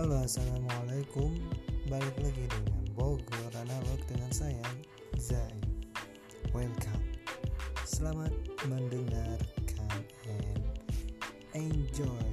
Halo assalamualaikum. Balik lagi dengan Bogor Analog dengan saya Zain. Welcome. Selamat mendengarkan and enjoy.